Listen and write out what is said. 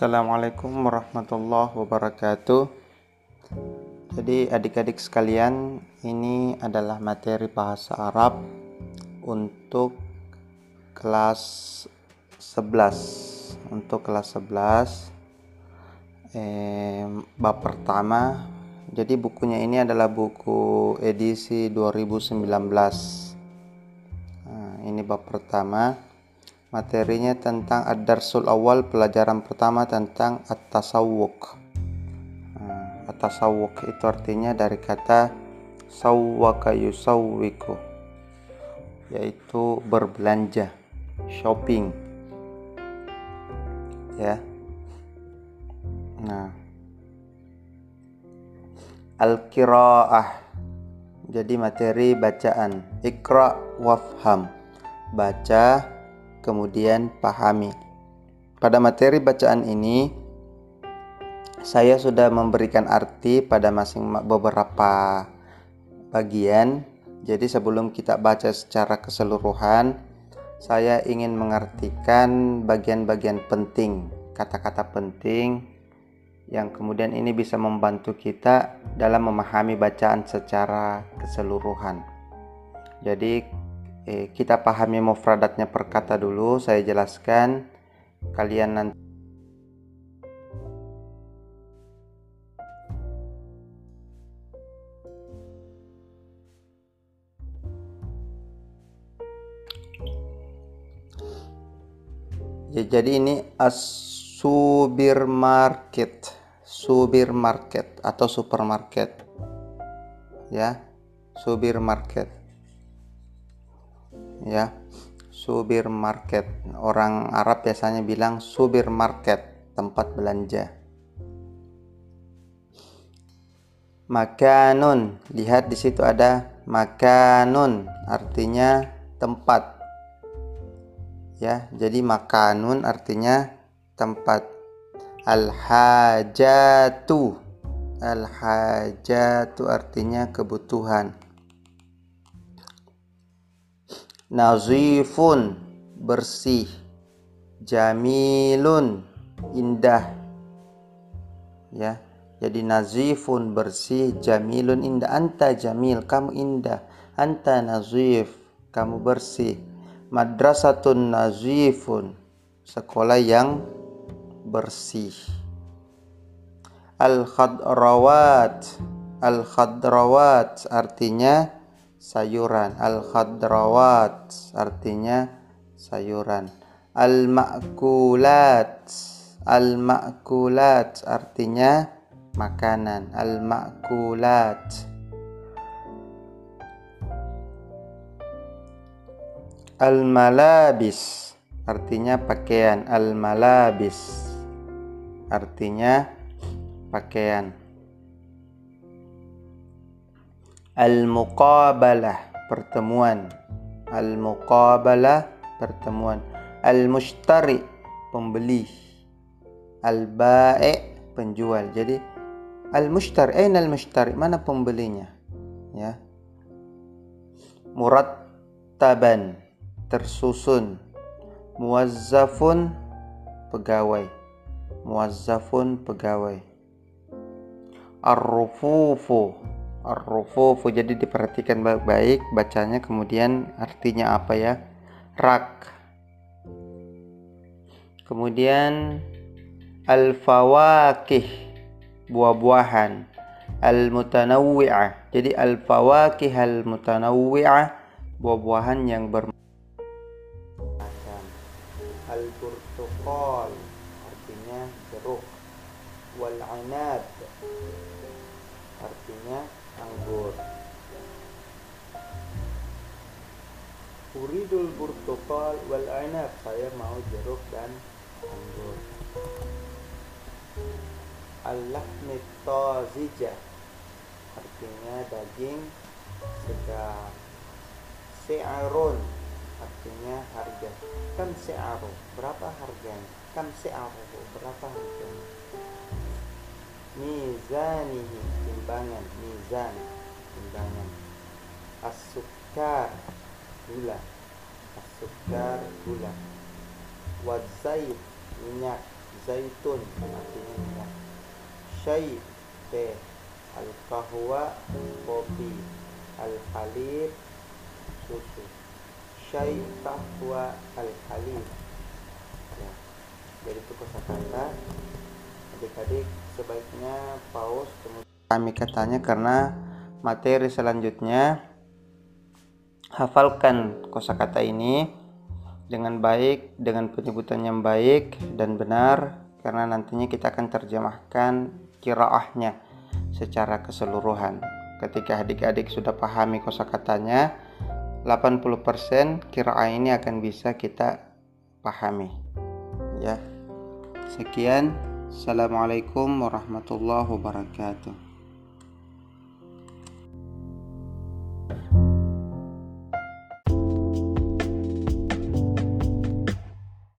Assalamualaikum warahmatullahi wabarakatuh. Jadi adik-adik sekalian, ini adalah materi bahasa Arab untuk kelas 11. Untuk kelas 11 eh, bab pertama. Jadi bukunya ini adalah buku edisi 2019. Nah, ini bab pertama Materinya tentang Ad-Darsul Awal pelajaran pertama tentang At-Tasawwuk. Nah, At-Tasawwuk itu artinya dari kata sawwaka yusawwiku yaitu berbelanja, shopping. Ya. Nah. Al-qiraah. Jadi materi bacaan. Iqra wafham. Baca kemudian pahami. Pada materi bacaan ini, saya sudah memberikan arti pada masing beberapa bagian. Jadi sebelum kita baca secara keseluruhan, saya ingin mengartikan bagian-bagian penting, kata-kata penting yang kemudian ini bisa membantu kita dalam memahami bacaan secara keseluruhan. Jadi eh, kita pahami mufradatnya per kata dulu saya jelaskan. Kalian nanti Ya, jadi ini asubir market, subir market atau supermarket. Ya, subir market ya. Subir market. Orang Arab biasanya bilang subir market tempat belanja. Makanun. Lihat di situ ada makanun artinya tempat. Ya jadi makanun artinya tempat. Al hajatu al hajatu artinya kebutuhan nazifun bersih. Jamilun indah. Ya jadi nazifun bersih. Jamilun indah. Anta jamil kamu indah. Anta nazif kamu bersih. Madrasatun nazifun sekolah yang bersih. Al khadrawat al khadrawat artinya sayuran. Al khadrawat artinya sayuran. Al makulat al makulat artinya makanan. Al makulat al malabis artinya pakaian. Al malabis artinya pakaian Al-muqabalah pertemuan. Al-muqabalah pertemuan. Al-mushtari pembeli. Al-ba'i penjual. Jadi al-mushtari aina al-mushtari? Mana pembelinya? Ya. Murattaban tersusun. Muwazzafun pegawai. Muwazzafun pegawai. Ar-rufufu Ar-rufufu jadi diperhatikan baik-baik bacanya kemudian artinya apa ya? Rak. Kemudian al-fawakih buah-buahan. Al-mutanawwi'ah jadi al-fawakih al-mutanawwi'ah buah-buahan yang ber al-burtuqal artinya jeruk. Wal anab artinya anggur. Uridul burtukal wal ainab. Saya mau jeruk dan anggur. Allah tazijah. Artinya daging segar Se'arun Artinya harga. Kam se'aru Berapa harganya? Kam se'aru Berapa harganya? Mizanihi timbangan mizan timbangan. As-sukkar gula. As-sukkar gula. Wazait minyak. Zaitun artinya minyak. Syai teh. Al kahwa kopi. Al halib susu. Syai kahwa al halib ya. Jadi itu kosakata. Adik-adik sebaiknya pause kemudian kami katanya karena materi selanjutnya hafalkan kosakata ini dengan baik dengan penyebutan yang baik dan benar karena nantinya kita akan terjemahkan kiraahnya secara keseluruhan. Ketika adik-adik sudah pahami kosakatanya 80% kiraah ini akan bisa kita pahami. Ya. Sekian. Assalamualaikum warahmatullahi wabarakatuh